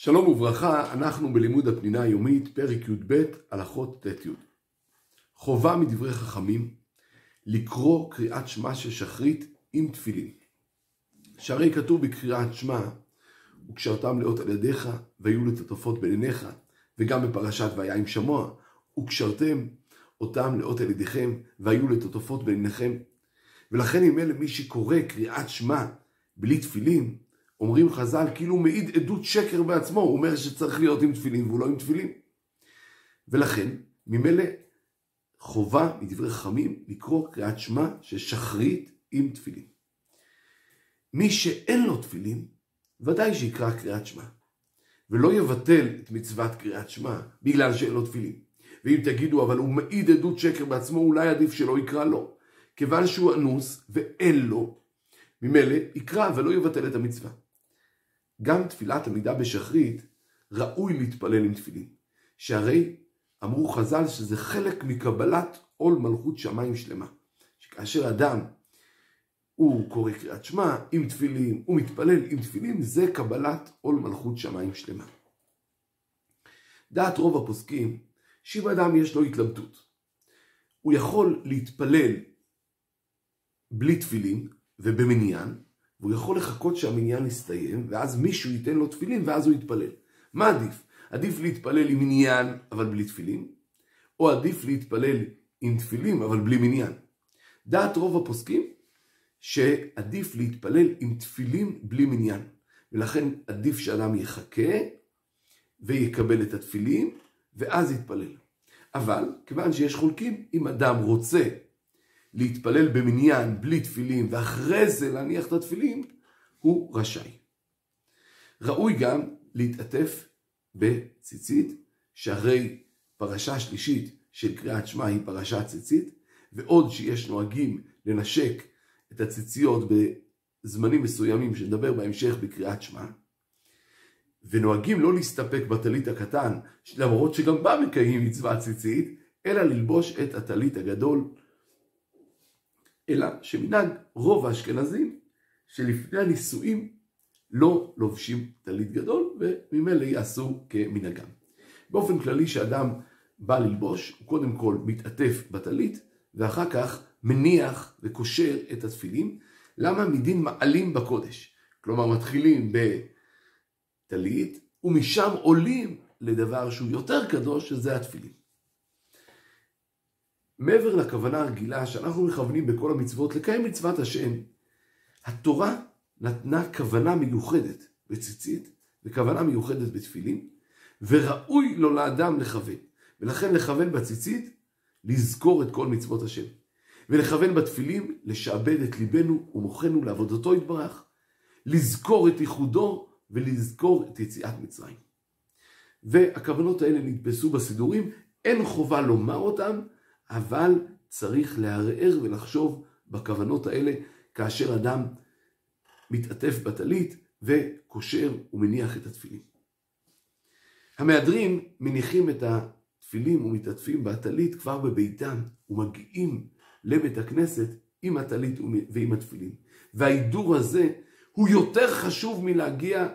שלום וברכה, אנחנו בלימוד הפנינה היומית, פרק י"ב, הלכות ט"י. חובה מדברי חכמים לקרוא קריאת שמע של שחרית עם תפילין. שהרי כתוב בקריאת שמע, וקשרתם לאות על ידיך, והיו לטטפות בין עיניך, וגם בפרשת והיה עם שמוע, וקשרתם אותם לאות על ידיכם, והיו לטטפות בין עיניכם. ולכן אם אלה מי שקורא קריאת שמע בלי תפילין, אומרים חז"ל כאילו מעיד עדות שקר בעצמו, הוא אומר שצריך להיות עם תפילין והוא לא עם תפילין. ולכן, ממילא חובה מדברי חכמים לקרוא קריאת שמע של שחרית עם תפילין. מי שאין לו תפילין, ודאי שיקרא קריאת שמע. ולא יבטל את מצוות קריאת שמע בגלל שאין לו תפילין. ואם תגידו, אבל הוא מעיד עדות שקר בעצמו, אולי עדיף שלא יקרא לו. כיוון שהוא אנוס ואין לו, ממילא יקרא ולא יבטל את המצווה. גם תפילת עמידה בשחרית ראוי להתפלל עם תפילין. שהרי אמרו חז"ל שזה חלק מקבלת עול מלכות שמיים שלמה. שכאשר אדם הוא קורא קריאת שמע עם תפילין, הוא מתפלל עם תפילין, זה קבלת עול מלכות שמיים שלמה. דעת רוב הפוסקים, שאם אדם יש לו התלבטות, הוא יכול להתפלל בלי תפילין ובמניין, והוא יכול לחכות שהמניין יסתיים, ואז מישהו ייתן לו תפילין, ואז הוא יתפלל. מה עדיף? עדיף להתפלל עם מניין, אבל בלי תפילין, או עדיף להתפלל עם תפילין, אבל בלי מניין. דעת רוב הפוסקים, שעדיף להתפלל עם תפילין בלי מניין. ולכן עדיף שאדם יחכה ויקבל את התפילין, ואז יתפלל. אבל, כיוון שיש חולקים, אם אדם רוצה להתפלל במניין בלי תפילין ואחרי זה להניח את התפילין, הוא רשאי. ראוי גם להתעטף בציצית, שהרי פרשה שלישית של קריאת שמע היא פרשת ציצית, ועוד שיש נוהגים לנשק את הציציות בזמנים מסוימים שנדבר בהמשך בקריאת שמע, ונוהגים לא להסתפק בטלית הקטן, למרות שגם בה מקיים מצווה ציצית, אלא ללבוש את הטלית הגדול אלא שמנהג רוב האשכנזים שלפני הנישואים לא לובשים טלית גדול וממילא יעשו כמנהגם. באופן כללי שאדם בא ללבוש, הוא קודם כל מתעטף בטלית ואחר כך מניח וקושר את התפילין. למה מדין מעלים בקודש? כלומר מתחילים בטלית ומשם עולים לדבר שהוא יותר קדוש שזה התפילין. מעבר לכוונה הרגילה שאנחנו מכוונים בכל המצוות לקיים מצוות השם, התורה נתנה כוונה מיוחדת בציצית וכוונה מיוחדת בתפילין, וראוי לו לאדם לכוון. ולכן לכוון בציצית, לזכור את כל מצוות השם. ולכוון בתפילין, לשעבד את ליבנו ומוחנו לעבודתו יתברך, לזכור את ייחודו ולזכור את יציאת מצרים. והכוונות האלה נתפסו בסידורים, אין חובה לומר אותם, אבל צריך לערער ולחשוב בכוונות האלה כאשר אדם מתעטף בטלית וקושר ומניח את התפילין. המהדרין מניחים את התפילין ומתעטפים בטלית כבר בביתם ומגיעים לבית הכנסת עם הטלית ועם התפילין. וההידור הזה הוא יותר חשוב מלהגיע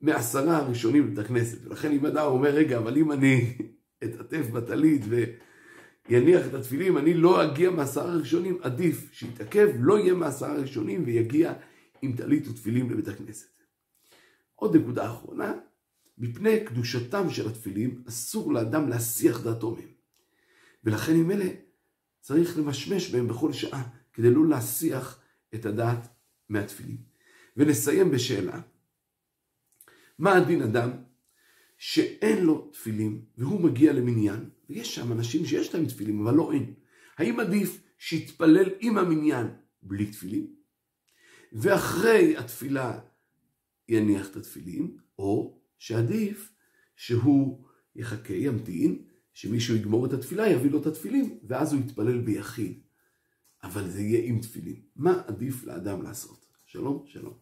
מעשרה הראשונים לבית הכנסת. ולכן אם אדם אומר, רגע, אבל אם אני אתעטף בטלית ו... יניח את התפילים, אני לא אגיע מעשרה הראשונים, עדיף שיתעכב, לא יהיה מעשרה הראשונים ויגיע עם טלית ותפילים לבית הכנסת. עוד נקודה אחרונה, מפני קדושתם של התפילים אסור לאדם להסיח דעתו מהם. ולכן עם אלה צריך למשמש בהם בכל שעה, כדי לא להסיח את הדעת מהתפילים. ונסיים בשאלה, מה הדין אדם שאין לו תפילים והוא מגיע למניין, ויש שם אנשים שיש להם תפילים אבל לא אין. האם עדיף שיתפלל עם המניין בלי תפילים, ואחרי התפילה יניח את התפילים, או שעדיף שהוא יחכה, ימתין, שמישהו יגמור את התפילה, יביא לו את התפילים, ואז הוא יתפלל ביחיד. אבל זה יהיה עם תפילים. מה עדיף לאדם לעשות? שלום, שלום.